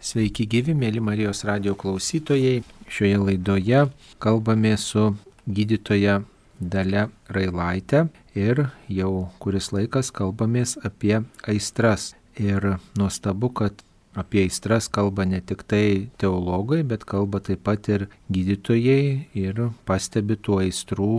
Sveiki gyvi, mėly Marijos radio klausytojai. Šioje laidoje kalbame su gydytoja Dale Railaitė ir jau kuris laikas kalbamės apie aistras. Ir nuostabu, kad apie aistras kalba ne tik tai teologai, bet kalba taip pat ir gydytojai ir pastebi tų aistrų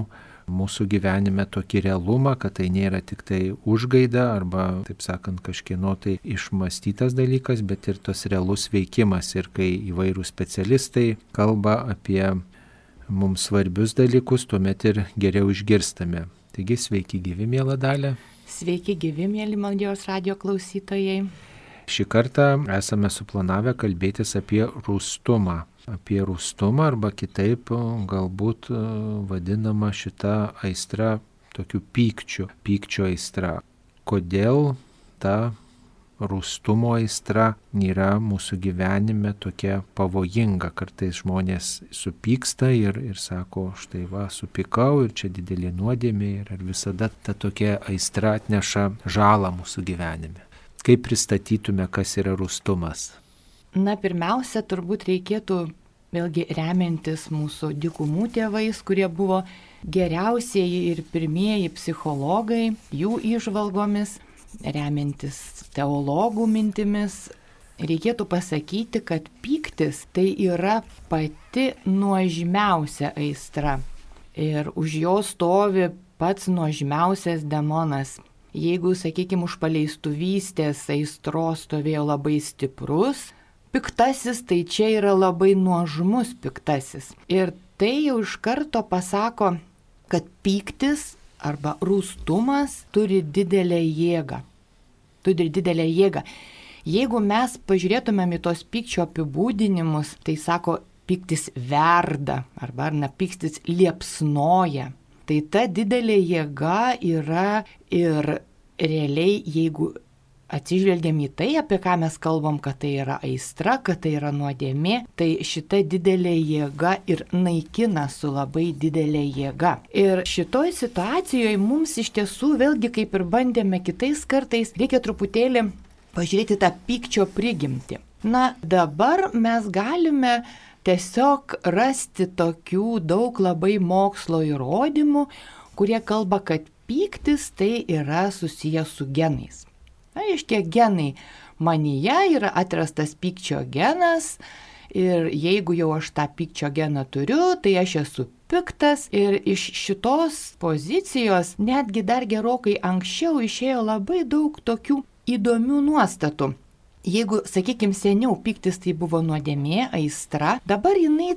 mūsų gyvenime tokį realumą, kad tai nėra tik tai užgaida arba, taip sakant, kažkieno tai išmastytas dalykas, bet ir tas realus veikimas. Ir kai įvairių specialistai kalba apie mums svarbius dalykus, tuomet ir geriau išgirstame. Taigi sveiki gyvi, mėla dalė. Sveiki gyvi, mėly Maldijos radio klausytojai. Šį kartą esame suplanavę kalbėtis apie rūstumą apie rūstumą arba kitaip galbūt vadinama šita aistra tokiu pykčiu, pykčio aistra. Kodėl ta rūstumo aistra yra mūsų gyvenime tokia pavojinga. Kartais žmonės supyksta ir, ir sako, štai va, supykau ir čia didelė nuodėmė ir ar visada ta tokia aistra atneša žalą mūsų gyvenime. Kaip pristatytume, kas yra rūstumas? Na, pirmiausia, turbūt reikėtų vėlgi remiantis mūsų dikumų tėvais, kurie buvo geriausieji ir pirmieji psichologai, jų išvalgomis, remiantis teologų mintimis, reikėtų pasakyti, kad pyktis tai yra pati nuožmiausia aistra. Ir už jo stovi pats nuožmiausias demonas Jeigu, sakykime, už paleistuvystės aistros stovėjo labai stiprus, piktasis, tai čia yra labai nuožmus piktasis. Ir tai jau iš karto pasako, kad pyktis arba rūstumas turi didelę jėgą. Turi didelę jėgą. Jeigu mes pažiūrėtumėm į tos pykčio apibūdinimus, tai sako, pyktis verda arba ar na pyktis liepsnoja tai ta didelė jėga yra ir realiai, jeigu atsižvelgiam į tai, apie ką mes kalbam, kad tai yra aistra, kad tai yra nuodėmė, tai šita didelė jėga ir naikina su labai didelė jėga. Ir šitoj situacijoje mums iš tiesų, vėlgi kaip ir bandėme kitais kartais, reikia truputėlį pažiūrėti tą pykčio prigimti. Na, dabar mes galime tiesiog rasti tokių daug labai mokslo įrodymų, kurie kalba, kad pyktis tai yra susijęs su genais. Na, iš tie genai manyje yra atrastas pykčio genas. Ir jeigu jau aš tą pykčio geną turiu, tai aš esu piktas. Ir iš šitos pozicijos netgi dar gerokai anksčiau išėjo labai daug tokių įdomių nuostatų. Jeigu, sakykime, seniau piktis tai buvo nuodėmė, aistra, dabar jinai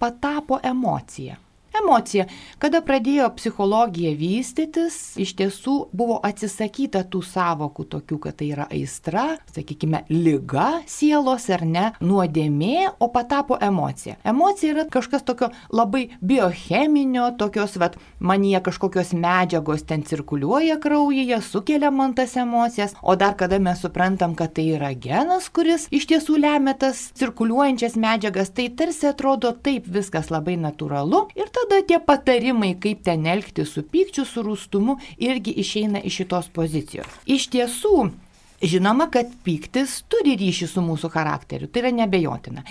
patapo emocija emocija. Kada pradėjo psichologija vystytis, iš tiesų buvo atsisakyta tų savokų tokių, kad tai yra aistra, sakykime, lyga sielos ar ne, nuodėmė, o patapo emocija. Emocija yra kažkas tokio labai biocheminio, tokios, vad, manyje kažkokios medžiagos ten cirkuliuoja kraujyje, sukelia man tas emocijas, o dar kada mes suprantam, kad tai yra genas, kuris iš tiesų lemia tas cirkuliuojančias medžiagas, tai tarsi atrodo taip viskas labai natūralu ir tada tada tie patarimai, kaip ten elgti su pykčiu, su rūstumu, irgi išeina iš šitos pozicijos. Iš tiesų, žinoma, kad pyktis turi ryšį su mūsų charakteriu, tai yra nebejotina.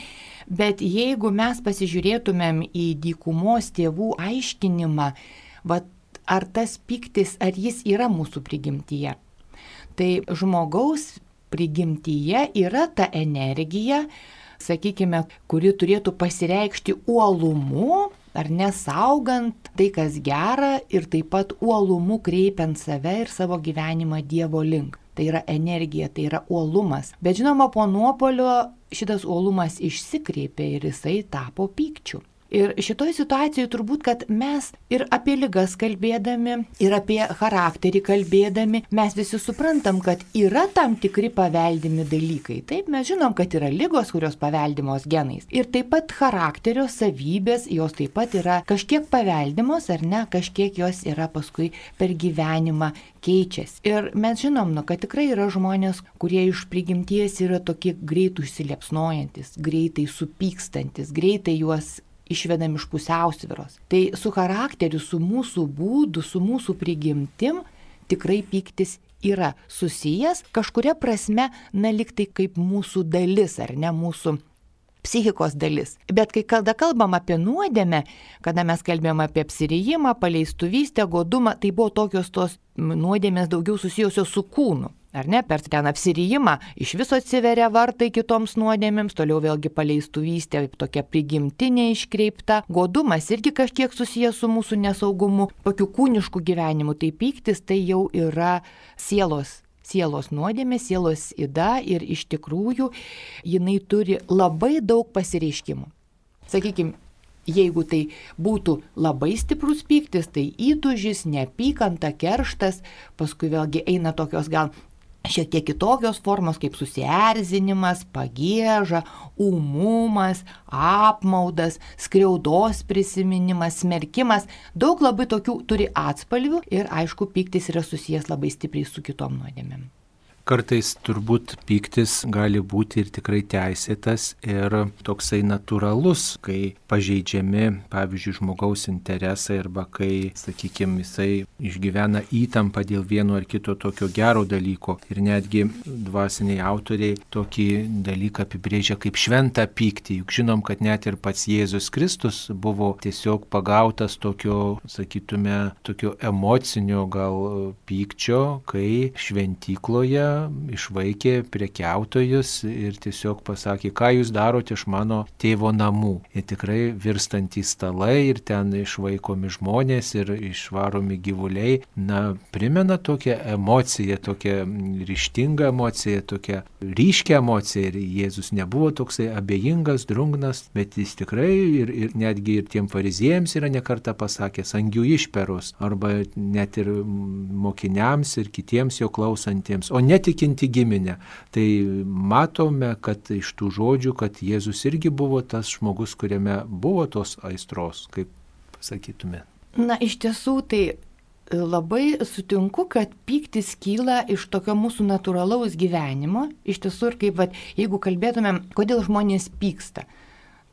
Bet jeigu mes pasižiūrėtumėm į dykumos tėvų aiškinimą, va, ar tas pyktis, ar jis yra mūsų prigimtyje, tai žmogaus prigimtyje yra ta energija, sakykime, kuri turėtų pasireikšti uolumu, ar nesaugant tai, kas gera ir taip pat uolumu kreipiant save ir savo gyvenimą Dievo link. Tai yra energija, tai yra uolumas. Bet žinoma, po nuopolio šitas uolumas išsikreipė ir jisai tapo pykčiu. Ir šitoj situacijoje turbūt, kad mes ir apie lygas kalbėdami, ir apie charakterį kalbėdami, mes visi suprantam, kad yra tam tikri paveldimi dalykai. Taip, mes žinom, kad yra lygos, kurios paveldimos genais. Ir taip pat charakterio savybės, jos taip pat yra kažkiek paveldimos ar ne, kažkiek jos yra paskui per gyvenimą keičiasi. Ir mes žinom, nu, kad tikrai yra žmonės, kurie iš prigimties yra tokie greitai užsiliepsnojantis, greitai supykstantis, greitai juos išvedam iš pusiausviros. Tai su charakteriu, su mūsų būdu, su mūsų prigimtim tikrai pyktis yra susijęs kažkuria prasme, na liktai kaip mūsų dalis, ar ne mūsų psichikos dalis. Bet kai kada kalbam apie nuodėmę, kada mes kalbėjom apie apsirijimą, paleistuvystę, godumą, tai buvo tokios tos nuodėmės daugiau susijusios su kūnu. Ar ne, per ten apsirijimą iš viso atsiveria vartai kitoms nuodėmėms, toliau vėlgi paleistuvystė tokia prigimtinė iškreipta, godumas irgi kažkiek susijęs su mūsų nesaugumu, tokiu kūnišku gyvenimu, tai pyktis tai jau yra sielos sielos nuodėmė, sielos įda ir iš tikrųjų jinai turi labai daug pasireiškimų. Sakykime, jeigu tai būtų labai stiprus pyktis, tai įtužis, neapykanta, kerštas, paskui vėlgi eina tokios gal šiek tiek kitokios formos kaip susierzinimas, pagėža, umumas, apmaudas, skriaudos prisiminimas, smerkimas. Daug labai tokių turi atspalvių ir aišku, pyktis yra susijęs labai stipriai su kitom nuodėmėm. Kartais turbūt pyktis gali būti ir tikrai teisėtas ir toksai natūralus, kai pažeidžiami, pavyzdžiui, žmogaus interesai arba kai, sakykime, jisai išgyvena įtampą dėl vieno ar kito tokio gero dalyko. Ir netgi dvasiniai autoriai tokį dalyką apibrėžia kaip šventą pyktį. Juk žinom, kad net ir pats Jėzus Kristus buvo tiesiog pagautas tokio, sakytume, tokio emocinio gal pykčio, kai šventykloje išvaikė prekiautojus ir tiesiog pasakė, ką jūs darote iš mano tėvo namų. Ir tikrai virstantys stalai ir ten išvaikomi žmonės ir išvaromi gyvuliai, na, primena tokią emociją, tokią ryštingą emociją, tokią ryškę emociją. Ir Jėzus nebuvo toksai abejingas, drungnas, bet jis tikrai ir, ir netgi ir tiem fariziejams yra nekarta pasakęs angių išperos arba net ir mokiniams ir kitiems jo klausantiems, o net netikinti giminę. Tai matome, kad iš tų žodžių, kad Jėzus irgi buvo tas žmogus, kuriame buvo tos aistros, kaip pasakytume. Na, iš tiesų, tai labai sutinku, kad pyktis kyla iš tokio mūsų natūralaus gyvenimo. Iš tiesų, ir kaip, vat, jeigu kalbėtumėm, kodėl žmonės pyksta.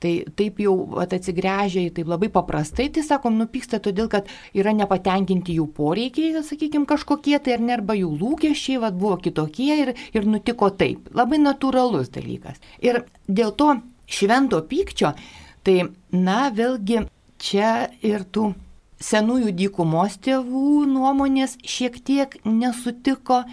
Tai taip jau atsigręžia į taip labai paprastai, tai sakom, nupyksta todėl, kad yra nepatenkinti jų poreikiai, sakykime, kažkokie tai ar ne, arba jų lūkesčiai vat, buvo kitokie ir, ir nutiko taip. Labai natūralus dalykas. Ir dėl to švento pykčio, tai, na, vėlgi čia ir tų senųjų dykumos tėvų nuomonės šiek tiek nesutiko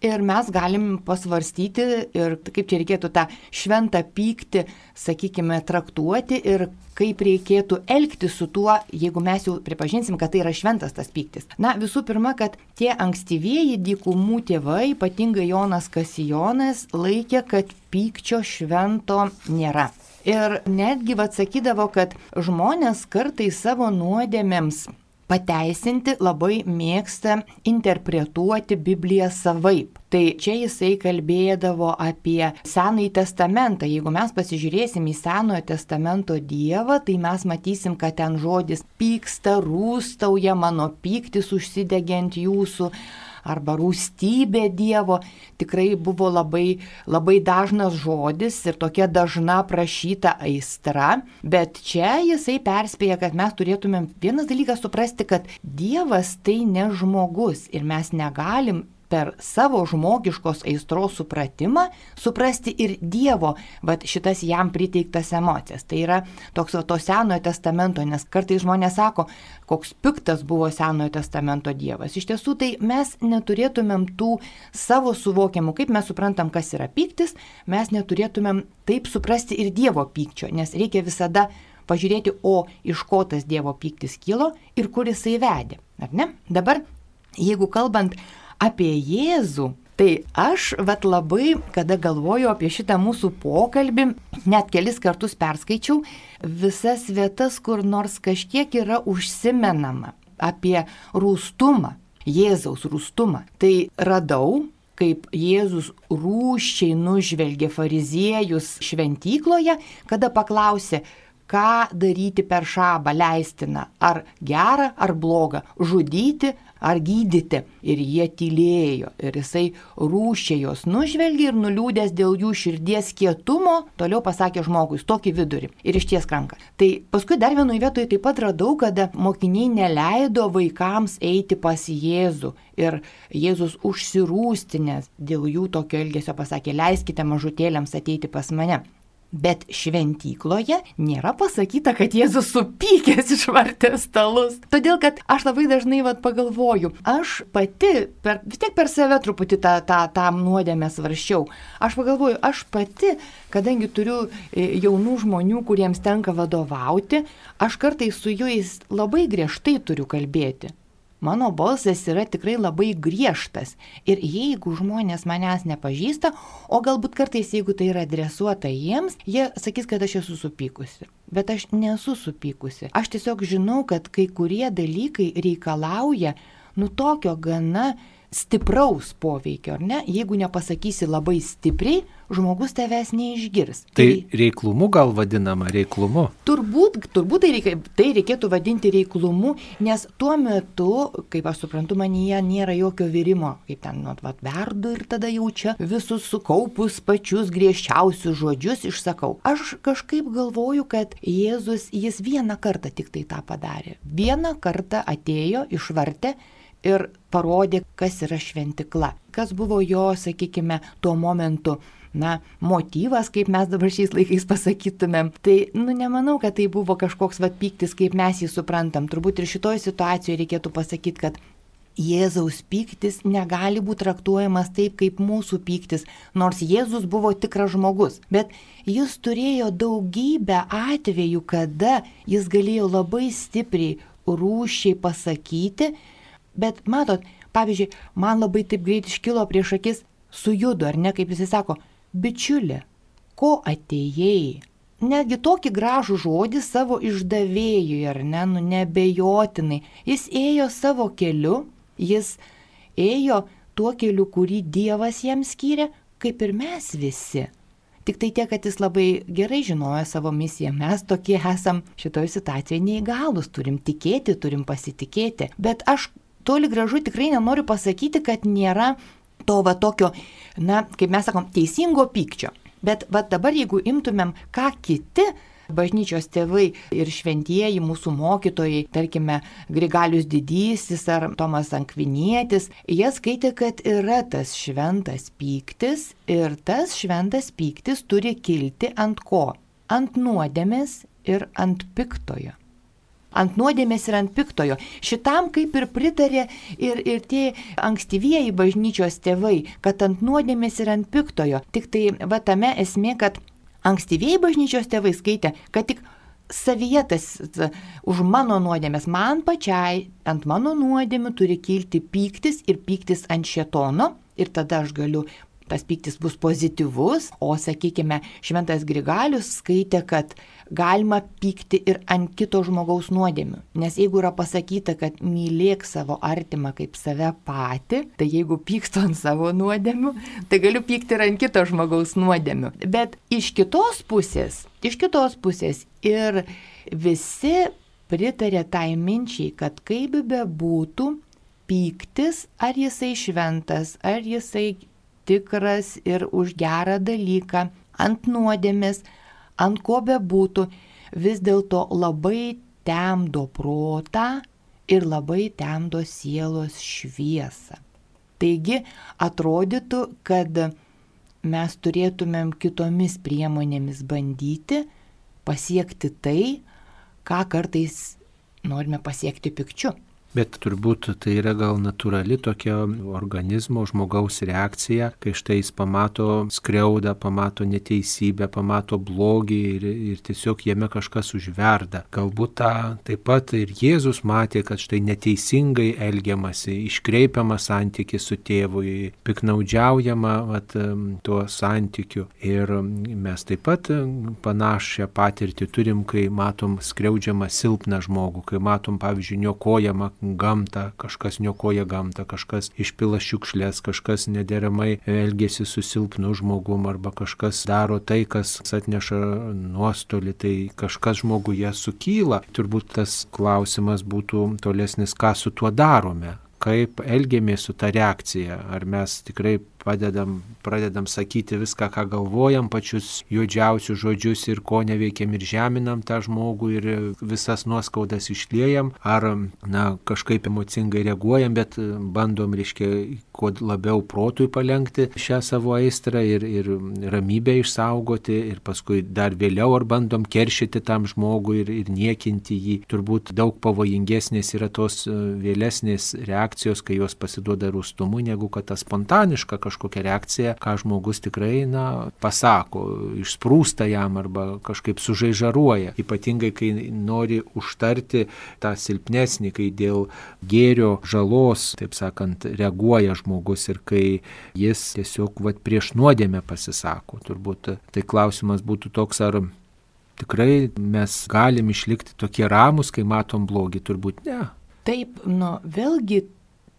Ir mes galim pasvarstyti ir kaip čia reikėtų tą šventą pyktį, sakykime, traktuoti ir kaip reikėtų elgti su tuo, jeigu mes jau pripažinsim, kad tai yra šventas tas pyktis. Na, visų pirma, kad tie ankstyvieji dykumų tėvai, ypatingai Jonas Kasijonas, laikė, kad pykčio švento nėra. Ir netgi atsakydavo, kad žmonės kartais savo nuodėmėms pateisinti labai mėgsta interpretuoti Bibliją savaip. Tai čia jisai kalbėdavo apie Senąjį testamentą. Jeigu mes pasižiūrėsim į Senojo testamento Dievą, tai mes matysim, kad ten žodis pyksta, rūstauja, mano pyktis užsidegiant jūsų arba rūstybė Dievo. Tikrai buvo labai, labai dažnas žodis ir tokia dažna prašyta aistra, bet čia jisai perspėja, kad mes turėtumėm vienas dalykas suprasti, kad Dievas tai ne žmogus ir mes negalim per savo žmogiškos aistros supratimą suprasti ir Dievo, bet šitas jam priteiktas emocijas. Tai yra toks to Senojo testamento, nes kartai žmonės sako, koks piktas buvo Senojo testamento Dievas. Iš tiesų tai mes neturėtumėm tų savo suvokiamų, kaip mes suprantam, kas yra piktis, mes neturėtumėm taip suprasti ir Dievo pykčio, nes reikia visada pažiūrėti, o iš ko tas Dievo pyktis kilo ir kur jisai vedė. Ar ne? Dabar, jeigu kalbant apie Jėzų, tai aš vat labai, kada galvoju apie šitą mūsų pokalbį, net kelis kartus perskaičiau visas vietas, kur nors kažkiek yra užsimenama apie rūstumą, Jėzaus rūstumą. Tai radau kaip Jėzus rūščiai nužvelgė fariziejus šventykloje, kada paklausė, ką daryti per šabą leistina, ar gerą, ar blogą, žudyti, ar gydyti. Ir jie tylėjo. Ir jisai rūšė jos nužvelgė ir nuliūdęs dėl jų širdies kietumo, toliau pasakė žmogui, tokį vidurį. Ir išties ranką. Tai paskui dar vienoje vietoje taip pat radau, kad mokiniai neleido vaikams eiti pas Jėzų. Ir Jėzus užsirūstinės dėl jų tokio elgesio pasakė, leiskite mažutėliams ateiti pas mane. Bet šventykloje nėra pasakyta, kad Jėzus supykęs išvartė stalus. Todėl, kad aš labai dažnai vad pagalvoju, aš pati, per, vis tiek per save truputį tą, tą, tą nuodėmę svarščiau. Aš pagalvoju, aš pati, kadangi turiu e, jaunų žmonių, kuriems tenka vadovauti, aš kartais su jais labai griežtai turiu kalbėti mano balsas yra tikrai labai griežtas. Ir jeigu žmonės manęs nepažįsta, o galbūt kartais jeigu tai yra adresuota jiems, jie sakys, kad aš esu supykusi. Bet aš nesu supykusi. Aš tiesiog žinau, kad kai kurie dalykai reikalauja, nu tokio gana stipraus poveikio, ar ne? Jeigu nepasakysi labai stipriai, žmogus tavęs neišgirs. Tai, tai reiklumu gal vadinama reiklumu? Turbūt, turbūt tai, reikia, tai reikėtų vadinti reiklumu, nes tuo metu, kaip aš suprantu, manyje nėra jokio virimo, kaip ten, nu, vat, verdu ir tada jau čia visus sukaupus pačius griežčiausius žodžius išsakau. Aš kažkaip galvoju, kad Jėzus, jis vieną kartą tik tai tą padarė. Vieną kartą atėjo, išvartė ir parodė, kas yra šventikla, kas buvo jo, sakykime, tuo momentu na, motyvas, kaip mes dabar šiais laikais pasakytumėm. Tai, nu, nemanau, kad tai buvo kažkoks vad pyktis, kaip mes jį suprantam. Turbūt ir šitoje situacijoje reikėtų pasakyti, kad Jėzaus pyktis negali būti traktuojamas taip kaip mūsų pyktis, nors Jėzus buvo tikras žmogus. Bet jis turėjo daugybę atvejų, kada jis galėjo labai stipriai rūšiai pasakyti, Bet matot, pavyzdžiui, man labai taip greit iškilo prieš akis su judu, ar ne, kaip jisai sako, bičiulė, ko atėjai? Netgi tokį gražų žodį savo išdavėjui, ar ne, nu nebejotinai. Jis ėjo savo keliu, jis ėjo tuo keliu, kurį Dievas jam skyrė, kaip ir mes visi. Tik tai tiek, kad jis labai gerai žinojo savo misiją. Mes tokie esam šitoje situacijoje neįgalus, turim tikėti, turim pasitikėti. Bet aš toli gražu tikrai nenoriu pasakyti, kad nėra to va tokio, na, kaip mes sakom, teisingo pykčio. Bet va dabar jeigu imtumėm, ką kiti bažnyčios tėvai ir šventieji mūsų mokytojai, tarkime, Grigalius Didysis ar Tomas Ankvinietis, jie skaitė, kad yra tas šventas pyktis ir tas šventas pyktis turi kilti ant ko? Ant nuodėmės ir ant piktojo ant nuodėmės ir ant piktojo. Šitam kaip ir pritarė ir, ir tie ankstyvieji bažnyčios tėvai, kad ant nuodėmės ir ant piktojo. Tik tai va tame esmė, kad ankstyvieji bažnyčios tėvai skaitė, kad tik savyje tas už mano nuodėmės, man pačiai ant mano nuodėmių turi kilti pyktis ir pyktis ant šetono. Ir tada aš galiu tas pyktis bus pozityvus, o sakykime, Šventas Grigalius skaitė, kad galima pykti ir ant kito žmogaus nuodėmių. Nes jeigu yra pasakyta, kad mylėk savo artimą kaip save pati, tai jeigu pykstu ant savo nuodėmių, tai galiu pykti ir ant kito žmogaus nuodėmių. Bet iš kitos pusės, iš kitos pusės ir visi pritarė tai minčiai, kad kaip be būtų, pyktis, ar jisai šventas, ar jisai tikras ir už gerą dalyką, ant nuodėmės, ant ko bebūtų, vis dėlto labai temdo protą ir labai temdo sielos šviesą. Taigi atrodytų, kad mes turėtumėm kitomis priemonėmis bandyti pasiekti tai, ką kartais norime pasiekti pikčiu. Bet turbūt tai yra gal natūrali tokia organizmo, žmogaus reakcija, kai štai jis pamato skriaudą, pamato neteisybę, pamato blogį ir, ir tiesiog jame kažkas užverda. Galbūt tą taip pat ir Jėzus matė, kad štai neteisingai elgiamasi, iškreipiama santykis su tėvu, piknaudžiaujama vat, tuo santykiu. Ir mes taip pat panašią patirtį turim, kai matom skriaudžiamą silpną žmogų, kai matom, pavyzdžiui, niokojamą gamtą, kažkas niokoja gamtą, kažkas išpila šiukšlės, kažkas nederamai elgesi su silpnu žmogum arba kažkas daro tai, kas atneša nuostolį, tai kažkas žmoguje sukyla. Turbūt tas klausimas būtų tolesnis, ką su tuo darome kaip elgiamės su ta reakcija, ar mes tikrai padedam, pradedam sakyti viską, ką galvojam, pačius juodžiausius žodžius ir ko neveikiam ir žeminam tą žmogų ir visas nuoskaudas išliejam, ar na, kažkaip emocingai reaguojam, bet bandom, reiškia, kuo labiau protui palengti šią savo aistrą ir, ir ramybę išsaugoti ir paskui dar vėliau ar bandom keršyti tam žmogui ir, ir niekinti jį. Turbūt daug pavojingesnės yra tos vėlesnės reakcijos, kai jos pasiduoda rūstumui, negu kad ta spontaniška kažkokia reakcija, ką žmogus tikrai, na, pasako, išsprūsta jam arba kažkaip sužaižaruoja. Ypatingai, kai nori užtarti tą silpnesnį, kai dėl gėrio žalos, taip sakant, reaguoja žmogus ir kai jis tiesiog vat, prieš nuodėmę pasisako. Turbūt tai klausimas būtų toks, ar tikrai mes galim išlikti tokie ramus, kai matom blogį, turbūt ne. Taip, nu, vėlgi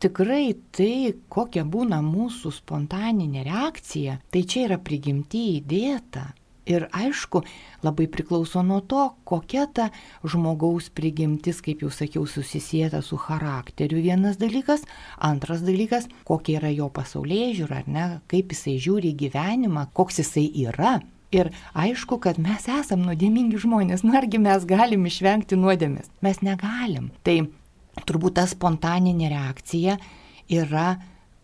tikrai tai, kokia būna mūsų spontaninė reakcija, tai čia yra prigimti įdėta. Ir aišku, labai priklauso nuo to, kokia ta žmogaus prigimtis, kaip jau sakiau, susisieta su charakteriu vienas dalykas, antras dalykas, kokia yra jo pasaulyje žiūra, ar ne, kaip jisai žiūri į gyvenimą, koks jisai yra. Ir aišku, kad mes esam nuodėmingi žmonės, nargi mes galim išvengti nuodėmės. Mes negalim. Tai turbūt ta spontaninė reakcija yra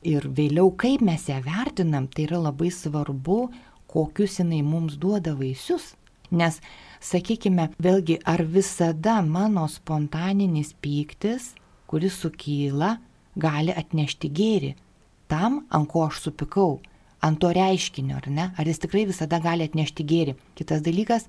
ir vėliau, kaip mes ją vertinam, tai yra labai svarbu, kokius jinai mums duoda vaisius. Nes, sakykime, vėlgi, ar visada mano spontaninis pyktis, kuris sukyla, gali atnešti gėri tam, ant ko aš supikau, ant to reiškinio, ar ne? Ar jis tikrai visada gali atnešti gėri. Kitas dalykas,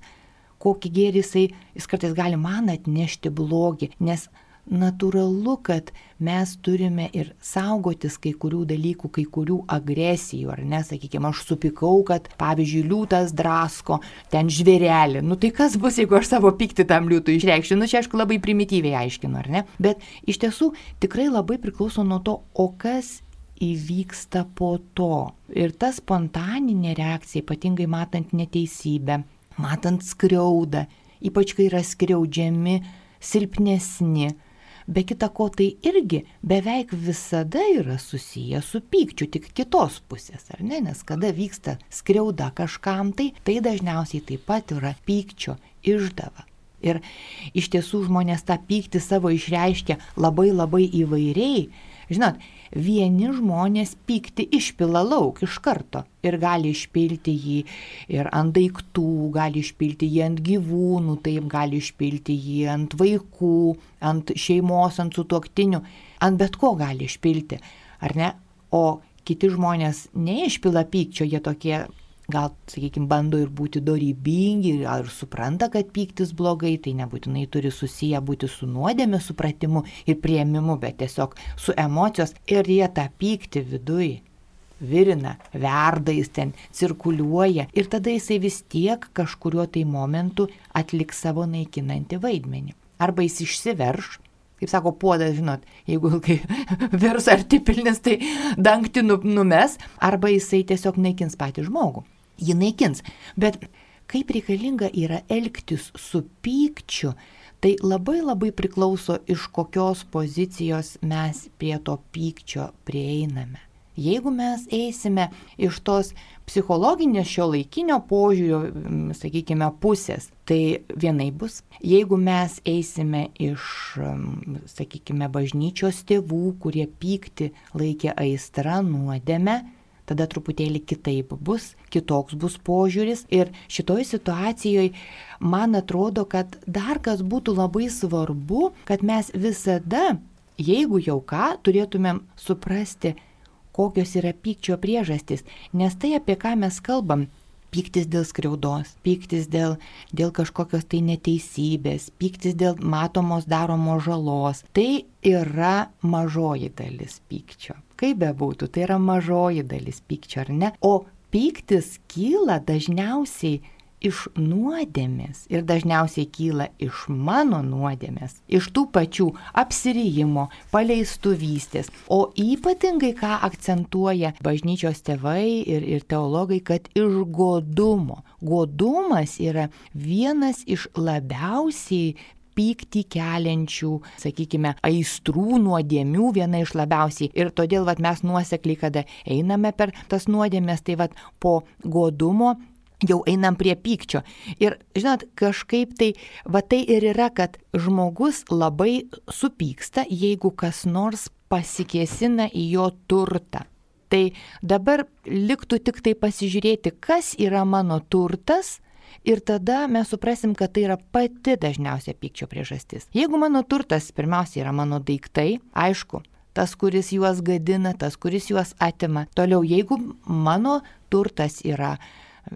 kokį gėrį jisai, jis kartais gali man atnešti blogį, nes natūralu, kad mes turime ir saugotis kai kurių dalykų, kai kurių agresijų, ar ne, sakykime, aš supikau, kad pavyzdžiui liūtas drasko ten žvėrelį. Nu tai kas bus, jeigu aš savo pyktį tam liūtui išreikščiau? Nu čia aišku labai primityviai aiškinu, ar ne? Bet iš tiesų tikrai labai priklauso nuo to, o kas įvyksta po to. Ir ta spontaninė reakcija, ypatingai matant neteisybę, matant skriaudą, ypač kai yra skriaudžiami silpnesni, Be kita ko, tai irgi beveik visada yra susiję su pykčiu, tik kitos pusės, ar ne? Nes kada vyksta skriauda kažkam, tai tai dažniausiai taip pat yra pykčio išdava. Ir iš tiesų žmonės tą pyktį savo išreiškia labai labai įvairiai. Žinot, vieni žmonės pykti išpila lauk iš karto ir gali išpilti jį ir ant daiktų, gali išpilti jį ant gyvūnų, taip gali išpilti jį ant vaikų, ant šeimos, ant sutuoktinių, ant bet ko gali išpilti, ar ne? O kiti žmonės neišpila pykčio, jie tokie gal, sakykime, bando ir būti dorybingi, ar supranta, kad pyktis blogai, tai nebūtinai turi susiję būti su nuodėmė supratimu ir prieimimu, bet tiesiog su emocijos. Ir jie tą pyktį viduje virina, verda jis ten, cirkuliuoja. Ir tada jisai vis tiek kažkurio tai momentu atliks savo naikinantį vaidmenį. Arba jis išsiverš, kaip sako, puodas, žinot, jeigu virs ar tipilnis, tai dangti nu, numes, arba jisai tiesiog naikins patį žmogų jį naikins. Bet kaip reikalinga yra elgtis su pykčiu, tai labai labai priklauso iš kokios pozicijos mes prie to pykčio prieiname. Jeigu mes eisime iš tos psichologinės šio laikinio požiūrio, sakykime, pusės, tai vienai bus. Jeigu mes eisime iš, sakykime, bažnyčios tėvų, kurie pykti laikė aistrą nuodėme, tada truputėlį kitaip bus, kitoks bus požiūris. Ir šitoj situacijoje man atrodo, kad dar kas būtų labai svarbu, kad mes visada, jeigu jau ką, turėtumėm suprasti, kokios yra pykčio priežastys. Nes tai, apie ką mes kalbam, Pyktis dėl skriaudos, pyktis dėl, dėl kažkokios tai neteisybės, pyktis dėl matomos daromos žalos. Tai yra mažoji dalis pykčio. Kaip bebūtų, tai yra mažoji dalis pykčio, ar ne? O pyktis kyla dažniausiai iš nuodėmės ir dažniausiai kyla iš mano nuodėmės, iš tų pačių apsirijimo, paleistuvystės. O ypatingai ką akcentuoja bažnyčios tėvai ir, ir teologai, kad iš godumo. Godumas yra vienas iš labiausiai pyktį keliančių, sakykime, aistrų, nuodėmių viena iš labiausiai. Ir todėl vat, mes nuosekliai, kada einame per tas nuodėmės, tai vat, po godumo jau einam prie pykčio. Ir, žinot, kažkaip tai, va tai ir yra, kad žmogus labai supyksta, jeigu kas nors pasikėsina į jo turtą. Tai dabar liktų tik tai pasižiūrėti, kas yra mano turtas ir tada mes suprasim, kad tai yra pati dažniausia pykčio priežastis. Jeigu mano turtas pirmiausia yra mano daiktai, aišku, tas, kuris juos gadina, tas, kuris juos atima. Toliau, jeigu mano turtas yra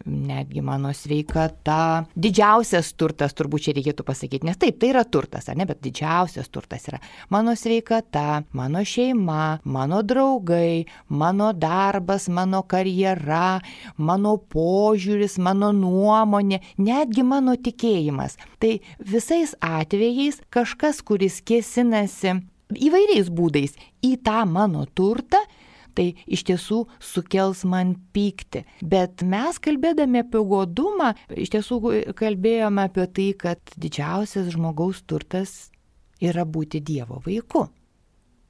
netgi mano sveikata. Didžiausias turtas, turbūt čia reikėtų pasakyti, nes taip, tai yra turtas, ar ne, bet didžiausias turtas yra mano sveikata, mano šeima, mano draugai, mano darbas, mano karjera, mano požiūris, mano nuomonė, netgi mano tikėjimas. Tai visais atvejais kažkas, kuris kėsinasi įvairiais būdais į tą mano turtą, tai iš tiesų sukels man pykti. Bet mes kalbėdami apie godumą, iš tiesų kalbėjome apie tai, kad didžiausias žmogaus turtas yra būti Dievo vaiku.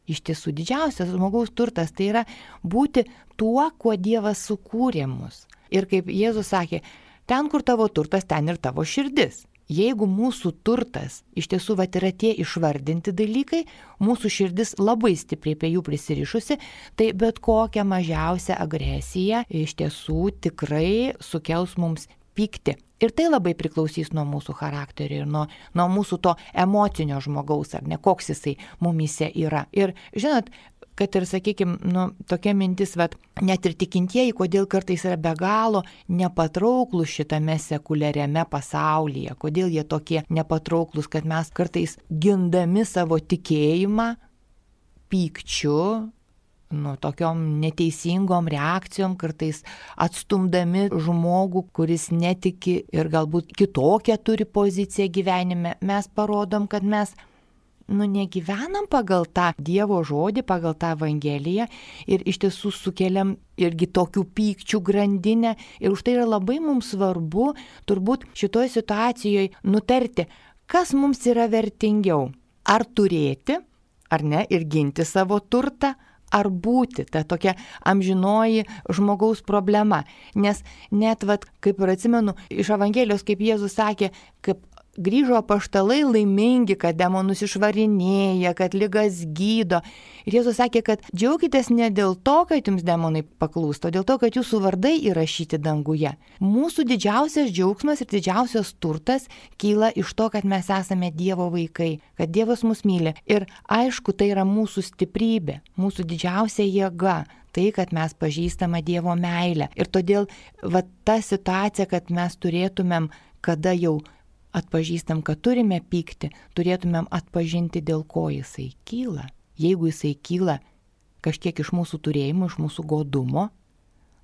Iš tiesų didžiausias žmogaus turtas tai yra būti tuo, kuo Dievas sukūrė mus. Ir kaip Jėzus sakė, ten, kur tavo turtas, ten ir tavo širdis. Jeigu mūsų turtas iš tiesų vat yra tie išvardinti dalykai, mūsų širdis labai stipriai prie jų prisirišusi, tai bet kokią mažiausią agresiją iš tiesų tikrai sukels mums pykti. Ir tai labai priklausys nuo mūsų charakterio ir nuo, nuo mūsų to emocinio žmogaus, ar ne koks jisai mumise yra. Ir žinot, kad ir, sakykime, nu, tokia mintis, bet net ir tikintieji, kodėl kartais yra be galo nepatrauklus šitame sekuliariame pasaulyje, kodėl jie tokie nepatrauklus, kad mes kartais gindami savo tikėjimą pykčiu, nu, tokiom neteisingom reakcijom, kartais atstumdami žmogų, kuris netiki ir galbūt kitokią turi poziciją gyvenime, mes parodom, kad mes nu, negyvenam pagal tą Dievo žodį, pagal tą Evangeliją ir iš tiesų sukeliam irgi tokių pykčių grandinę. Ir už tai yra labai mums svarbu turbūt šitoje situacijoje nutarti, kas mums yra vertingiau. Ar turėti, ar ne, ir ginti savo turtą, ar būti, ta tokia amžinoji žmogaus problema. Nes net, vat, kaip ir atsimenu, iš Evangelijos, kaip Jėzus sakė, kaip grįžo paštalai laimingi, kad demonus išvarinėja, kad lygas gydo. Ir Jėzus sakė, kad džiaukitės ne dėl to, kad jums demonai paklūsto, dėl to, kad jūsų vardai įrašyti danguje. Mūsų didžiausias džiaugsmas ir didžiausias turtas kyla iš to, kad mes esame Dievo vaikai, kad Dievas mus myli. Ir aišku, tai yra mūsų stiprybė, mūsų didžiausia jėga tai, kad mes pažįstame Dievo meilę. Ir todėl va ta situacija, kad mes turėtumėm, kada jau atpažįstam, kad turime pykti, turėtumėm atpažinti, dėl ko jisai kyla. Jeigu jisai kyla kažkiek iš mūsų turėjimų, iš mūsų godumo,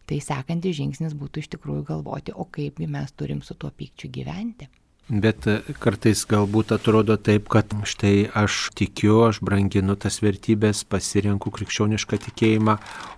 tai sekantis žingsnis būtų iš tikrųjų galvoti, o kaipgi mes turim su tuo pykčiu gyventi. Bet e, kartais galbūt atrodo taip, kad štai aš tikiu, aš branginu tas vertybės, pasirenku krikščionišką tikėjimą,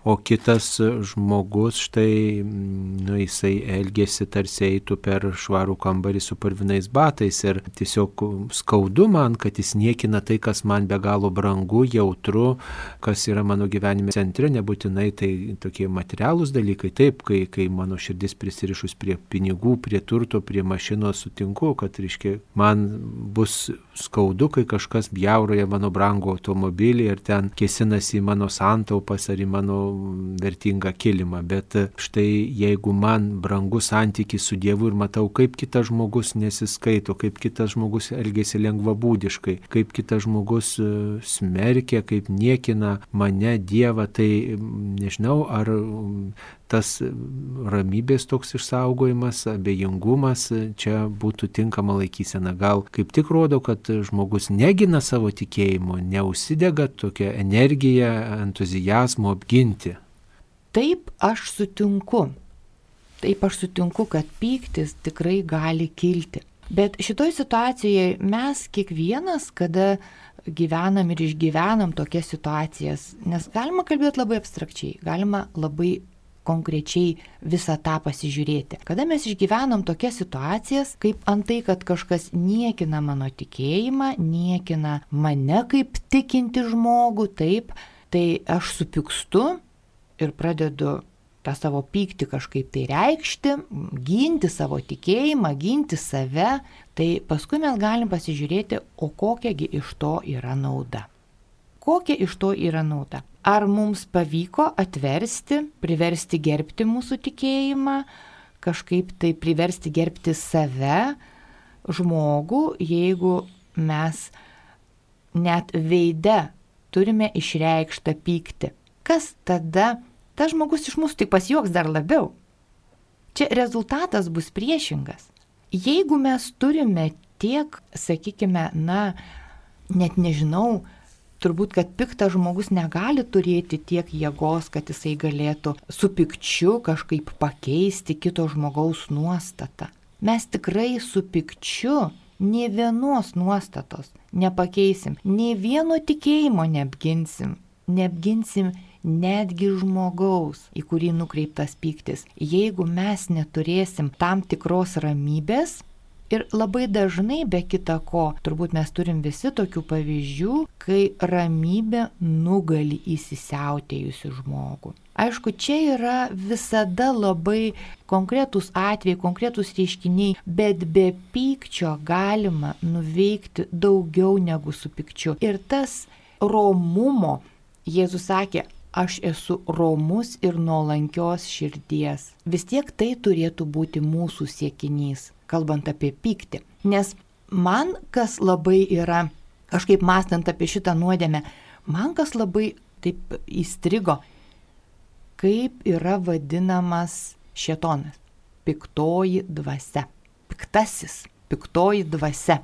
o kitas žmogus štai, nu, jisai elgesi tarsi eitų per švarų kambarį su parvinais batais ir tiesiog skaudu man, kad jis niekina tai, kas man be galo brangu, jautru, kas yra mano gyvenime centre, nebūtinai tai tokie materialūs dalykai, taip, kai, kai mano širdis prisirišus prie pinigų, prie turto, prie mašinos sutinku, kad, reiškia, man bus skaudu, kai kažkas bjauroja mano brangų automobilį ir ten kėsinasi į mano santaupas ar į mano vertingą kilimą. Bet štai jeigu man brangus santykis su Dievu ir matau, kaip kitas žmogus nesiskaito, kaip kitas žmogus elgesi lengvabūdiškai, kaip kitas žmogus e, smerkia, kaip niekina mane Dievą, tai nežinau, ar tas ramybės toks išsaugojimas, abejingumas čia būtų tinkama laikysena. Gal kaip tik rodo, kad žmogus negina savo tikėjimo, neusidega tokia energija, entuzijazmo apginti. Taip aš sutinku. Taip aš sutinku, kad pyktis tikrai gali kilti. Bet šitoj situacijoje mes kiekvienas, kada gyvenam ir išgyvenam tokias situacijas, nes galima kalbėti labai abstrakčiai, galima labai konkrečiai visą tą pasižiūrėti. Kada mes išgyvenam tokias situacijas, kaip antai, kad kažkas niekina mano tikėjimą, niekina mane kaip tikinti žmogų, taip, tai aš supykstu ir pradedu tą savo pyktį kažkaip tai reikšti, ginti savo tikėjimą, ginti save, tai paskui mes galim pasižiūrėti, o kokiagi iš to yra nauda. Kokia iš to yra nauda? Ar mums pavyko atversti, priversti gerbti mūsų tikėjimą, kažkaip tai priversti gerbti save, žmogų, jeigu mes net veide turime išreikštą pyktį. Kas tada tas žmogus iš mūsų tik pasijuoks dar labiau. Čia rezultatas bus priešingas. Jeigu mes turime tiek, sakykime, na, net nežinau, turbūt, kad piktas žmogus negali turėti tiek jėgos, kad jisai galėtų su pikčiu kažkaip pakeisti kito žmogaus nuostatą. Mes tikrai su pikčiu nie vienos nuostatos nepakeisim, nie vieno tikėjimo neapginsim, neapginsim netgi žmogaus, į kurį nukreiptas pyktis. Jeigu mes neturėsim tam tikros ramybės, Ir labai dažnai, be kita ko, turbūt mes turim visi tokių pavyzdžių, kai ramybė nugali įsisiautėjusi žmogų. Aišku, čia yra visada labai konkretūs atvejai, konkretūs reiškiniai, bet be pykčio galima nuveikti daugiau negu su pykčiu. Ir tas romumo, Jėzus sakė, aš esu romus ir nuolankios širdies. Vis tiek tai turėtų būti mūsų siekinys, kalbant apie pyktį. Nes man kas labai yra, kažkaip mąstant apie šitą nuodėmę, man kas labai taip įstrigo, kaip yra vadinamas šetonas. Piktoji dvasia. Piktasis, piktoji dvasia.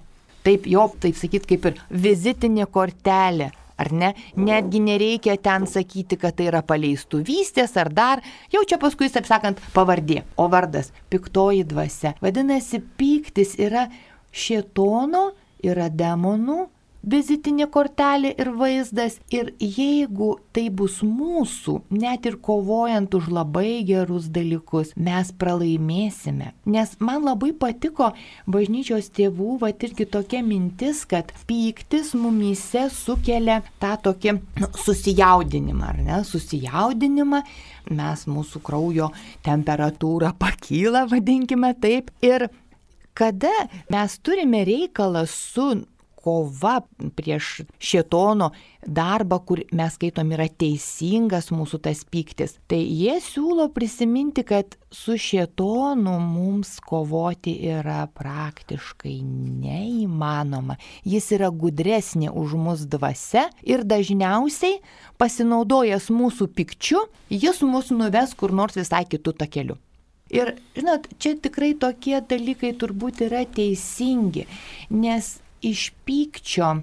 Taip jo, taip sakyt, kaip ir vizitinė kortelė ar ne? Netgi nereikia ten sakyti, kad tai yra paleistuvystės ar dar, jau čia paskui, taip sakant, pavardė, o vardas - piktoji dvasia. Vadinasi, pyktis yra šietono, yra demonų vizitinė kortelė ir vaizdas. Ir jeigu tai bus mūsų, net ir kovojant už labai gerus dalykus, mes pralaimėsime. Nes man labai patiko bažnyčios tėvų, va irgi tokia mintis, kad pyktis mumyse sukelia tą tokį nu, susijaudinimą, ar ne? Susijaudinimą mes mūsų kraujo temperatūra pakyla, vadinkime taip. Ir kada mes turime reikalą su kova prieš šetono darbą, kur mes skaitom yra teisingas mūsų tas pyktis. Tai jie siūlo prisiminti, kad su šetonu mums kovoti yra praktiškai neįmanoma. Jis yra gudresnė už mus dvasia ir dažniausiai pasinaudojęs mūsų pykčiu, jis mus nuves kur nors visai kitų takeliu. Ir, žinot, čia tikrai tokie dalykai turbūt yra teisingi, nes iš pykčio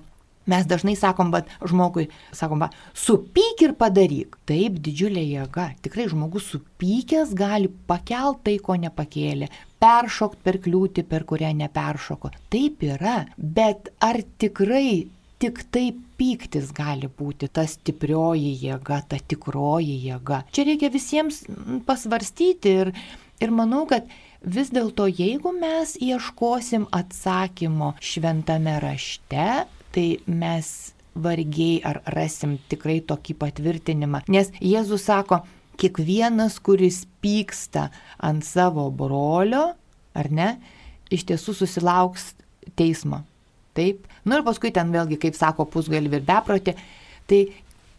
Mes dažnai sakom, bet žmogui, sakom, va, supyk ir padaryk. Taip, didžiulė jėga. Tikrai žmogus supykęs gali pakelt tai, ko nepakėlė, peršokti per kliūtį, per kurią neperšoko. Taip yra. Bet ar tikrai tik tai pyktis gali būti ta stiprioji jėga, ta tikroji jėga? Čia reikia visiems pasvarstyti ir, ir manau, kad vis dėlto jeigu mes ieškosim atsakymo šventame rašte, tai mes vargiai ar rasim tikrai tokį patvirtinimą. Nes Jėzus sako, kiekvienas, kuris pyksta ant savo brolio, ar ne, iš tiesų susilauks teismo. Taip. Nu ir paskui ten vėlgi, kaip sako, pusgalvi ir beproti. Tai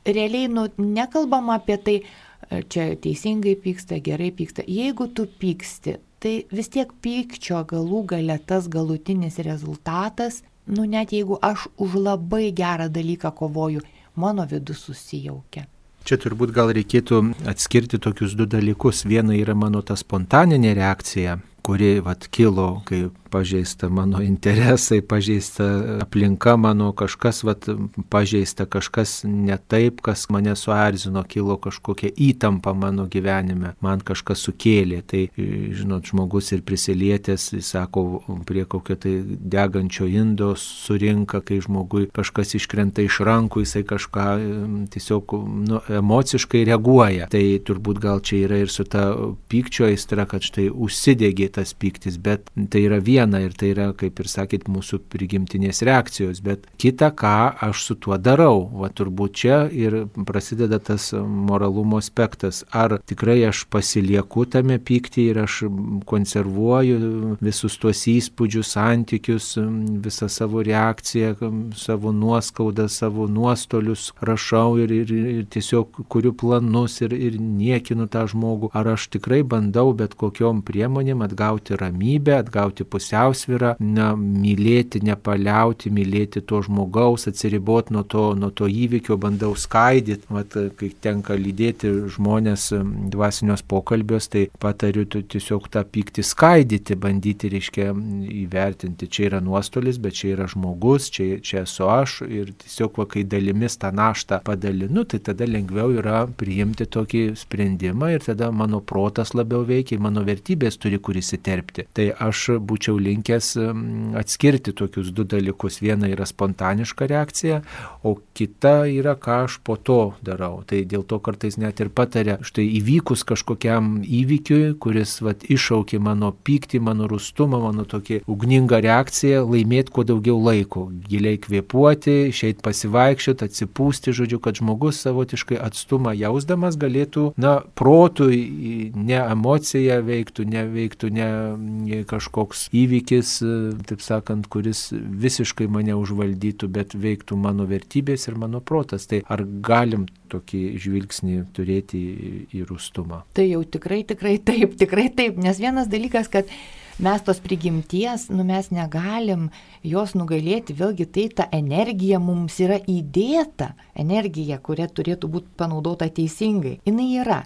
realiai, nu, nekalbam apie tai, čia teisingai pyksta, gerai pyksta. Jeigu tu pyksti, tai vis tiek pykčio galų gale tas galutinis rezultatas, nu net jeigu aš už labai gerą dalyką kovoju, mano vidus susijaukia. Čia turbūt gal reikėtų atskirti tokius du dalykus. Viena yra mano ta spontaninė reakcija, kuri vat, kilo, kai pažeista mano interesai, pažeista aplinka mano, kažkas vat, pažeista, kažkas ne taip, kas mane suerzino, kilo kažkokia įtampa mano gyvenime, man kažkas sukėlė. Tai, žinot, žmogus ir prisilietęs, jis sako, prie kokio tai degančio indo surinka, kai žmogui kažkas iškrenta iš rankų, jisai kažką tiesiog nu, emociškai reaguoja. Tai turbūt gal čia yra ir su ta pykčio aistra, kad štai užsidegė tas pyktis, bet tai yra viena ir tai yra, kaip ir sakėt, mūsų prigimtinės reakcijos, bet kita, ką aš su tuo darau. Va turbūt čia ir prasideda tas moralumo aspektas. Ar tikrai aš pasilieku tame pyktį ir aš konservuoju visus tuos įspūdžius, santykius, visą savo reakciją, savo nuoskaudą, savo nuostolius rašau ir, ir, ir tiesiog kuriu planus ir, ir niekinu tą žmogų. Ar aš tikrai bandau bet kokiom priemonėm atgauti ramybę, atgauti pusiausvyrą, na, mylėti, nepaliauti, mylėti to žmogaus, atsiriboti nuo to, nuo to įvykio, bandau skaidyti, vat, kai tenka lydėti žmonės dvasinios pokalbios, tai patariu tiesiog tą pyktį skaidyti, bandyti, reiškia, įvertinti, čia yra nuostolis, bet čia yra žmogus, čia, čia esu aš ir tiesiog, va, kai dalimis tą naštą padalinu, tai tada lengviau yra priimti tokį sprendimą ir tada mano protas labiau veikia, mano vertybės turi kur įsiterpti. Tai aš būčiau linkęs atskirti tokius du dalykus. Viena yra spontaniška reakcija, o kita yra, ką aš po to darau. Tai dėl to kartais net ir patarė, štai įvykus kažkokiam įvykiui, kuris vat, iššaukė mano pyktį, mano rustumą, mano tokį ugningą reakciją, laimėti kuo daugiau laiko, giliai kvepuoti, išeiti pasivaikščioti, atsipūsti, žodžiu, kad žmogus savotiškai atstumą jausdamas galėtų, na, protui, ne emocija veiktų, neveiktų, ne, ne kažkoks įvykis, taip sakant, kuris visiškai mane užvaldytų, bet veiktų mano vertybės ir mano protas. Tai ar galim tokį žvilgsnį turėti į rustumą? Tai jau tikrai, tikrai taip, tikrai taip, nes vienas dalykas, kad mes tos prigimties, nu mes negalim jos nugalėti, vėlgi tai ta energija mums yra įdėta, energija, kuria turėtų būti panaudota teisingai. Jis yra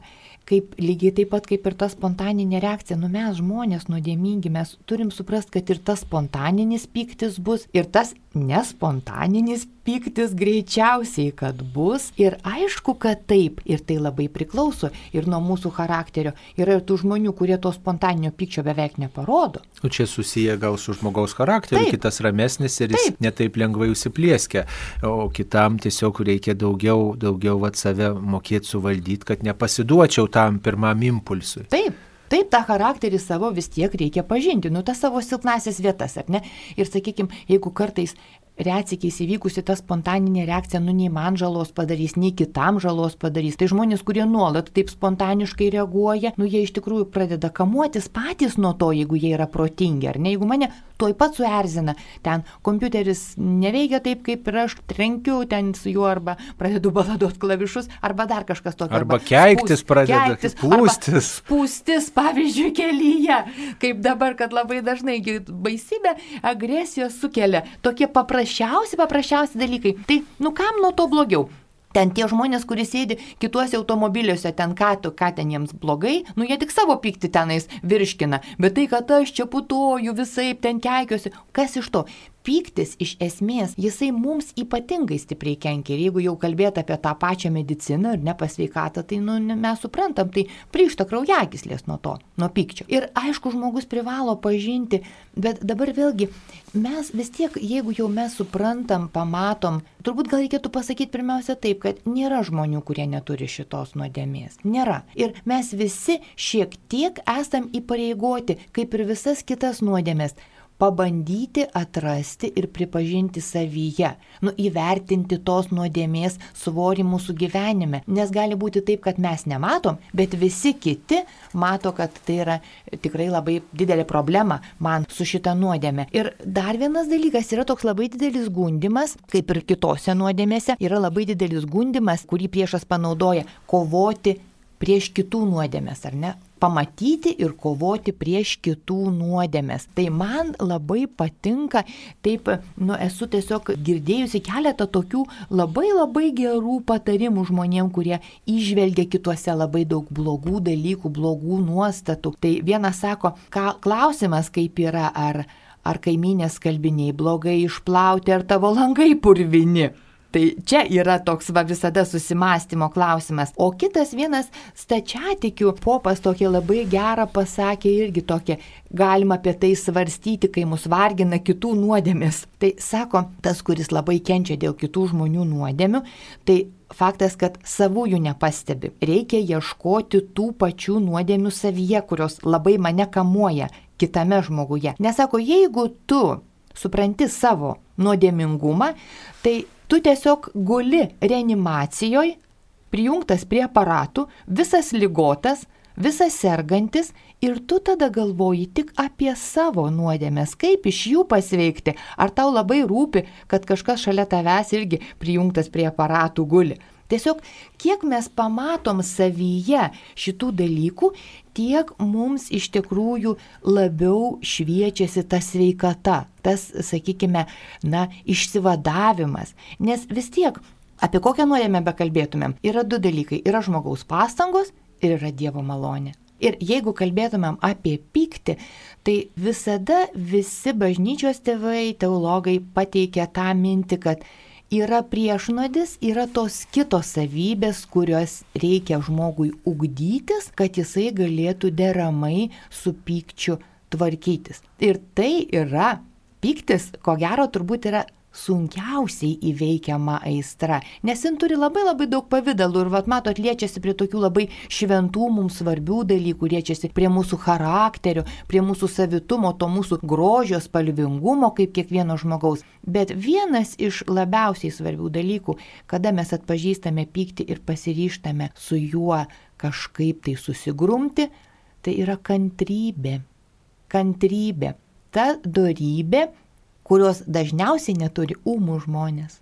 kaip lygiai taip pat kaip ir ta spontaninė reakcija, nu mes žmonės nuodėmingi, mes turim suprasti, kad ir tas spontaninis pyktis bus, ir tas nespontaninis pyktis greičiausiai, kad bus. Ir aišku, kad taip, ir tai labai priklauso ir nuo mūsų charakterio. Yra ir tų žmonių, kurie to spontaninio pykčio beveik neparodo. O čia susiję gal su žmogaus charakteriu, taip. kitas ramesnis ir jis taip. netaip lengvai užsiplieskia, o kitam tiesiog reikia daugiau, daugiau vat save mokėti suvaldyti, kad nepasiduočiau tam pirmam impulsui. Taip. Taip, tą charakterį savo vis tiek reikia pažinti, nu tas savo silpnasias vietas, ar ne? Ir sakykime, jeigu kartais reacikiais įvykusi ta spontaninė reakcija, nu nei man žalos padarys, nei kitam žalos padarys. Tai žmonės, kurie nuolat taip spontaniškai reaguoja, nu jie iš tikrųjų pradeda kamuotis patys nuo to, jeigu jie yra protingi, ar ne? Jeigu mane tuoj pat suerzina, ten kompiuteris neveikia taip, kaip ir aš trenkiu ten su juo arba pradedu baladuoti klavišus, arba dar kažkas tokio. Arba, arba keiktis pradeda, keiktis, pūstis. Spūstis, pavyzdžiui, kelyje, kaip dabar, kad labai dažnai baisybė agresijos sukelia tokie paprasčiausi, paprasčiausi dalykai. Tai, nu kam nuo to blogiau? Ten tie žmonės, kurie sėdi kituose automobiliuose, ten ką, ką ten jiems blogai, nu jie tik savo pyktį tenais virškina. Bet tai, kad aš čia putoju visai, ten keikiuosi, kas iš to? Pyktis iš esmės, jisai mums ypatingai stipriai kenkia. Ir jeigu jau kalbėt apie tą pačią mediciną ir nepasveikatą, tai nu, mes suprantam, tai pryšta kraujagyslės nuo to, nuo pykčio. Ir aišku, žmogus privalo pažinti, bet dabar vėlgi mes vis tiek, jeigu jau mes suprantam, pamatom, turbūt gal reikėtų pasakyti pirmiausia taip, kad nėra žmonių, kurie neturi šitos nuodėmės. Nėra. Ir mes visi šiek tiek esam įpareigoti, kaip ir visas kitas nuodėmės pabandyti atrasti ir pripažinti savyje, nu įvertinti tos nuodėmės svorį mūsų gyvenime. Nes gali būti taip, kad mes nematom, bet visi kiti mato, kad tai yra tikrai labai didelė problema man su šita nuodėmė. Ir dar vienas dalykas yra toks labai didelis gundimas, kaip ir kitose nuodėmėse, yra labai didelis gundimas, kurį priešas panaudoja kovoti prieš kitų nuodėmės, ar ne? pamatyti ir kovoti prieš kitų nuodėmės. Tai man labai patinka, taip, nu, esu tiesiog girdėjusi keletą tokių labai labai gerų patarimų žmonėm, kurie išvelgia kituose labai daug blogų dalykų, blogų nuostatų. Tai vienas sako, ką, klausimas kaip yra, ar ar kaiminės kalbiniai blogai išplauti, ar tavo langai purvini. Tai čia yra toks va visada susimastymo klausimas. O kitas vienas stačiatikių popas tokį labai gerą pasakė irgi tokia, galima apie tai svarstyti, kai mus vargina kitų nuodėmis. Tai sako, tas, kuris labai kenčia dėl kitų žmonių nuodėmių, tai faktas, kad savųjų nepastebi. Reikia ieškoti tų pačių nuodėmių savyje, kurios labai mane kamuoja kitame žmoguje. Nesako, jeigu tu supranti savo nuodėmingumą, tai Tu tiesiog guli reanimacijoje, prijungtas prie aparatų, visas lygotas, visas sergantis ir tu tada galvoji tik apie savo nuodėmės, kaip iš jų pasveikti. Ar tau labai rūpi, kad kažkas šalia tavęs irgi prijungtas prie aparatų guli. Tiesiog kiek mes pamatom savyje šitų dalykų, tiek mums iš tikrųjų labiau šviečiasi ta sveikata, tas, sakykime, na, išsivadavimas. Nes vis tiek, apie kokią nuodėmę bekalbėtumėm, yra du dalykai - yra žmogaus pastangos ir yra Dievo malonė. Ir jeigu kalbėtumėm apie pyktį, tai visada visi bažnyčios tėvai, teologai pateikia tą mintį, kad yra priešnodis, yra tos kitos savybės, kurios reikia žmogui ugdytis, kad jisai galėtų deramai su pykčiu tvarkytis. Ir tai yra, pyktis, ko gero, turbūt yra sunkiausiai įveikiama aistra, nes jin turi labai labai daug pavydalų ir, vat, matot, liečiasi prie tokių labai šventų mums svarbių dalykų, liečiasi prie mūsų charakterio, prie mūsų savitumo, to mūsų grožio, spalvingumo kaip kiekvieno žmogaus. Bet vienas iš labiausiai svarbių dalykų, kada mes atpažįstame pyktį ir pasiryštame su juo kažkaip tai susigrumti, tai yra kantrybė. Kantrybė. Ta darybė, kurios dažniausiai neturi ūmų žmonės.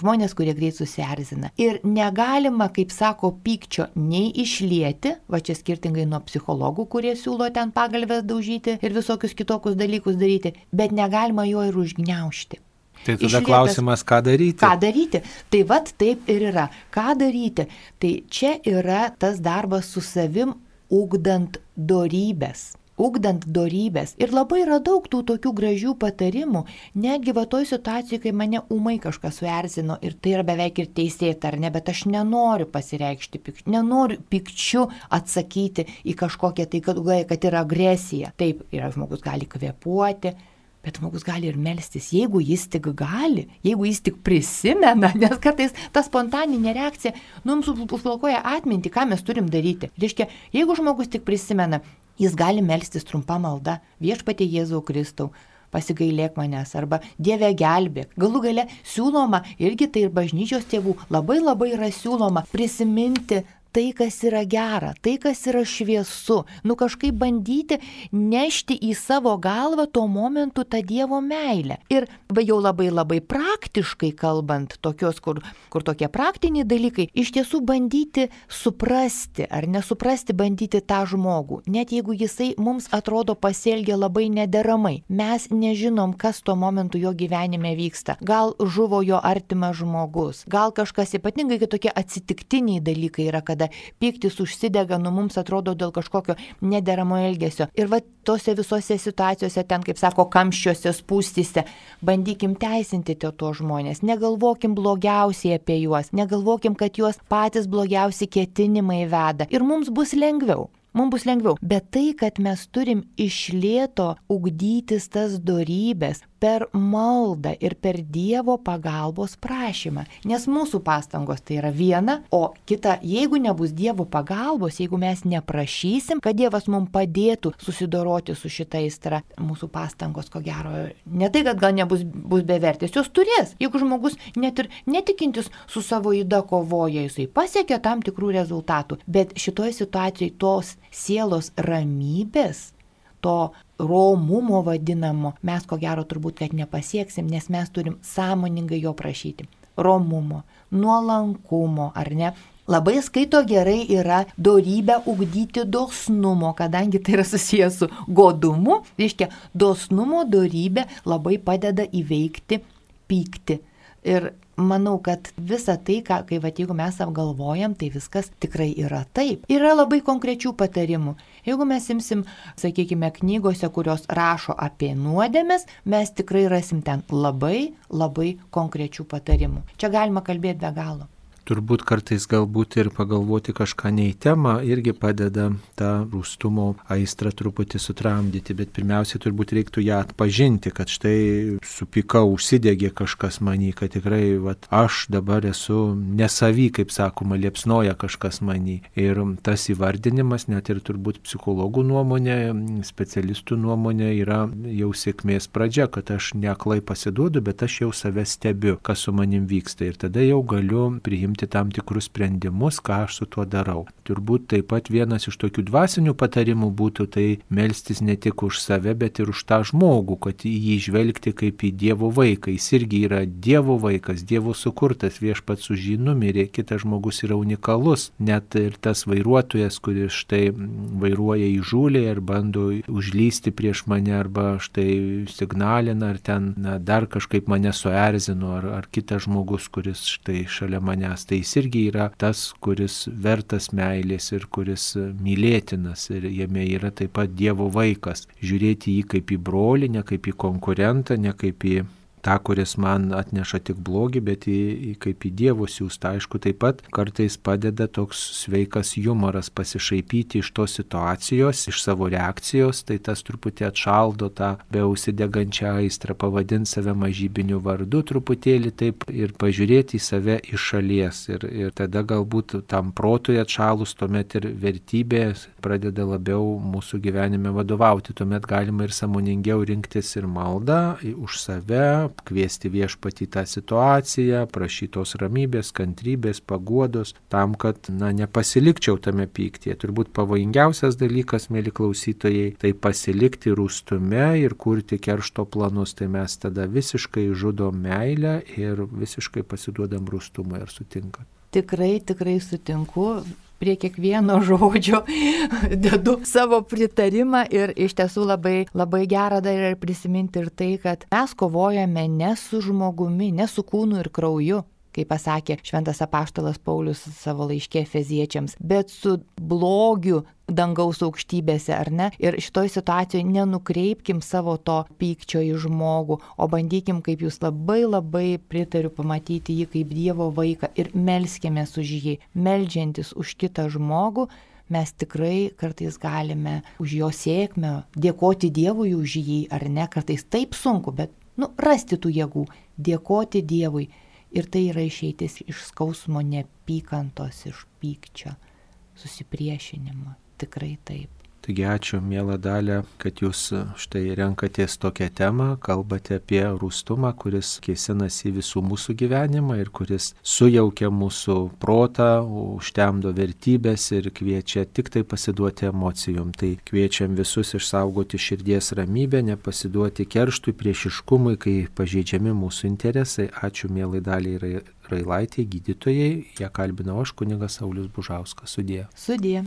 Žmonės, kurie greit susierzina. Ir negalima, kaip sako, pykčio nei išlieti, va čia skirtingai nuo psichologų, kurie siūlo ten pagalbės daužyti ir visokius kitokius dalykus daryti, bet negalima jo ir užgneušti. Tai tada Išlietas, klausimas, ką daryti? Ką daryti? Tai vad taip ir yra. Ką daryti? Tai čia yra tas darbas su savim, ugdant dorybės ugdant dorybės. Ir labai yra daug tų tokių gražių patarimų, netgi va toj situacijai, kai mane umai kažkas suerzino ir tai yra beveik ir teisėta, ar ne, bet aš nenoriu pasireikšti pikčiu, nenoriu pikčiu atsakyti į kažkokią tai, kad, kad yra agresija. Taip, yra žmogus gali kvepuoti, Bet žmogus gali ir melstis, jeigu jis tik gali, jeigu jis tik prisimena, nes kartais ta spontaninė reakcija, nu, mums užblokuoja atminti, ką mes turim daryti. Reiškia, jeigu žmogus tik prisimena, Jis gali melstis trumpą maldą viešpatie Jėzau Kristau, pasigailėk manęs arba Dieve gelbėk. Galų gale siūloma, irgi tai ir bažnyčios tėvų, labai labai yra siūloma prisiminti tai, kas yra gera, tai, kas yra šviesu, nu kažkaip bandyti nešti į savo galvą tuo momentu tą Dievo meilę. Ir jau labai labai praktiškai kalbant, tokios, kur, kur tokie praktiniai dalykai, iš tiesų bandyti suprasti ar nesuprasti, bandyti tą žmogų, net jeigu jisai mums atrodo pasielgia labai nederamai. Mes nežinom, kas tuo momentu jo gyvenime vyksta. Gal žuvo jo artimas žmogus, gal kažkas ypatingai kitokie atsitiktiniai dalykai yra, kada kada piktis užsidega, nu mums atrodo dėl kažkokio nederamo elgesio. Ir va tose visose situacijose, ten, kaip sako, kamščiuose, spūstyse, bandykim teisinti to, žmonės, negalvokim blogiausiai apie juos, negalvokim, kad juos patys blogiausi ketinimai veda. Ir mums bus lengviau mums bus lengviau. Bet tai, kad mes turim išlėto ugdytis tas darybės, per maldą ir per Dievo pagalbos prašymą. Nes mūsų pastangos tai yra viena, o kita, jeigu nebus Dievo pagalbos, jeigu mes neprašysim, kad Dievas mums padėtų susidoroti su šitą aistrą, mūsų pastangos, ko gero, ne tai, kad gal nebus bus bevertės, jos turės. Jeigu žmogus net ir netikintis su savo įda kovoja, jisai pasiekia tam tikrų rezultatų. Bet šitoje situacijoje tos sielos ramybės, to romumo vadinamo mes ko gero turbūt, kad nepasieksim, nes mes turim sąmoningai jo prašyti. Romumo, nuolankumo, ar ne? Labai skaito gerai yra dorybę ugdyti dosnumo, kadangi tai yra susijęs su godumu, reiškia, dosnumo dorybė labai padeda įveikti pykti. Ir manau, kad visa tai, ką, kai va, jeigu mes apgalvojam, tai viskas tikrai yra taip. Yra labai konkrečių patarimų. Jeigu mes imsim, sakykime, knygose, kurios rašo apie nuodėmes, mes tikrai rasim ten labai, labai konkrečių patarimų. Čia galima kalbėti be galo turbūt kartais galbūt ir pagalvoti kažką ne į temą irgi padeda tą rūstumo aistrą truputį sutramdyti, bet pirmiausia turbūt reiktų ją atpažinti, kad štai supikau, užsidegė kažkas manį, kad tikrai vat, aš dabar esu nesavy, kaip sakoma, liepsnoja kažkas manį. Ir tas įvardinimas, net ir turbūt psichologų nuomonė, specialistų nuomonė yra jau sėkmės pradžia, kad aš neklai pasiduodu, bet aš jau save stebiu, kas su manim vyksta. Ir tada jau galiu priimti priimti tam tikrus sprendimus, ką aš su tuo darau. Turbūt taip pat vienas iš tokių dvasinių patarimų būtų tai melstis ne tik už save, bet ir už tą žmogų, kad jį žvelgti kaip į Dievo vaiką. Jis irgi yra Dievo vaikas, Dievo sukurtas, viešpats už jį numirė, kitas žmogus yra unikalus. Net ir tas vairuotojas, kuris štai vairuoja į žūlį ir bando užlysti prieš mane arba štai signalina ar ten na, dar kažkaip mane suerzino ar, ar kitas žmogus, kuris štai šalia manęs Dievas, tai jis irgi yra tas, kuris vertas meilės ir kuris mylėtinas ir jame yra taip pat Dievo vaikas. Žiūrėti jį kaip į brolį, ne kaip į konkurentą, ne kaip į tą, kuris man atneša tik blogį, bet į, į, kaip į Dievo siūstą. Aišku, taip pat kartais padeda toks sveikas humoras pasišaipyti iš tos situacijos, iš savo reakcijos, tai tas truputį atšaldo tą beausidegančią aistrą, pavadinti save mažybiniu vardu truputėlį taip ir pažiūrėti į save iš šalies. Ir, ir tada galbūt tam protui atšalus, tuomet ir vertybė pradeda labiau mūsų gyvenime vadovauti. Tuomet galima ir samoningiau rinktis ir maldą už save, kviesti viešpatį tą situaciją, prašytos ramybės, kantrybės, paguodos, tam, kad, na, nepasilikčiau tame pyktyje. Turbūt pavojingiausias dalykas, mėly klausytojai, tai pasilikti rūstume ir kurti keršto planus, tai mes tada visiškai žudom meilę ir visiškai pasiduodam rūstumui ir sutinkat. Tikrai, tikrai sutinku prie kiekvieno žodžio dedu savo pritarimą ir iš tiesų labai, labai gera dar ir prisiminti ir tai, kad mes kovojame ne su žmogumi, ne su kūnu ir krauju, kaip pasakė šventas apaštalas Paulius savo laiškė feziečiams, bet su blogiu dangaus aukštybėse, ar ne? Ir šitoj situacijoje nenukreipkim savo to pykčio į žmogų, o bandykim, kaip jūs labai labai pritariu, pamatyti jį kaip Dievo vaiką ir melskėmės už jį, melžiantis už kitą žmogų mes tikrai kartais galime už jo sėkmę dėkoti Dievui už jį, ar ne, kartais taip sunku, bet, nu, rasti tų jėgų, dėkoti Dievui Ir tai yra išeitis iš skausmo, nepykantos, iš pykčio, susipriešinimo. Tikrai taip. Taigi ačiū, mėla dalė, kad jūs štai renkatės tokią temą, kalbate apie rūstumą, kuris kėsinasi visų mūsų gyvenimą ir kuris sujaukia mūsų protą, užtemdo vertybės ir kviečia tik tai pasiduoti emocijom. Tai kviečiam visus išsaugoti širdies ramybę, nepasiduoti kerštui, priešiškumui, kai pažeidžiami mūsų interesai. Ačiū, mėlai dalį ir Railaitė, gydytojai, ją kalbino aš, kunigas Saulis Bužauskas. Sudė. Sudė.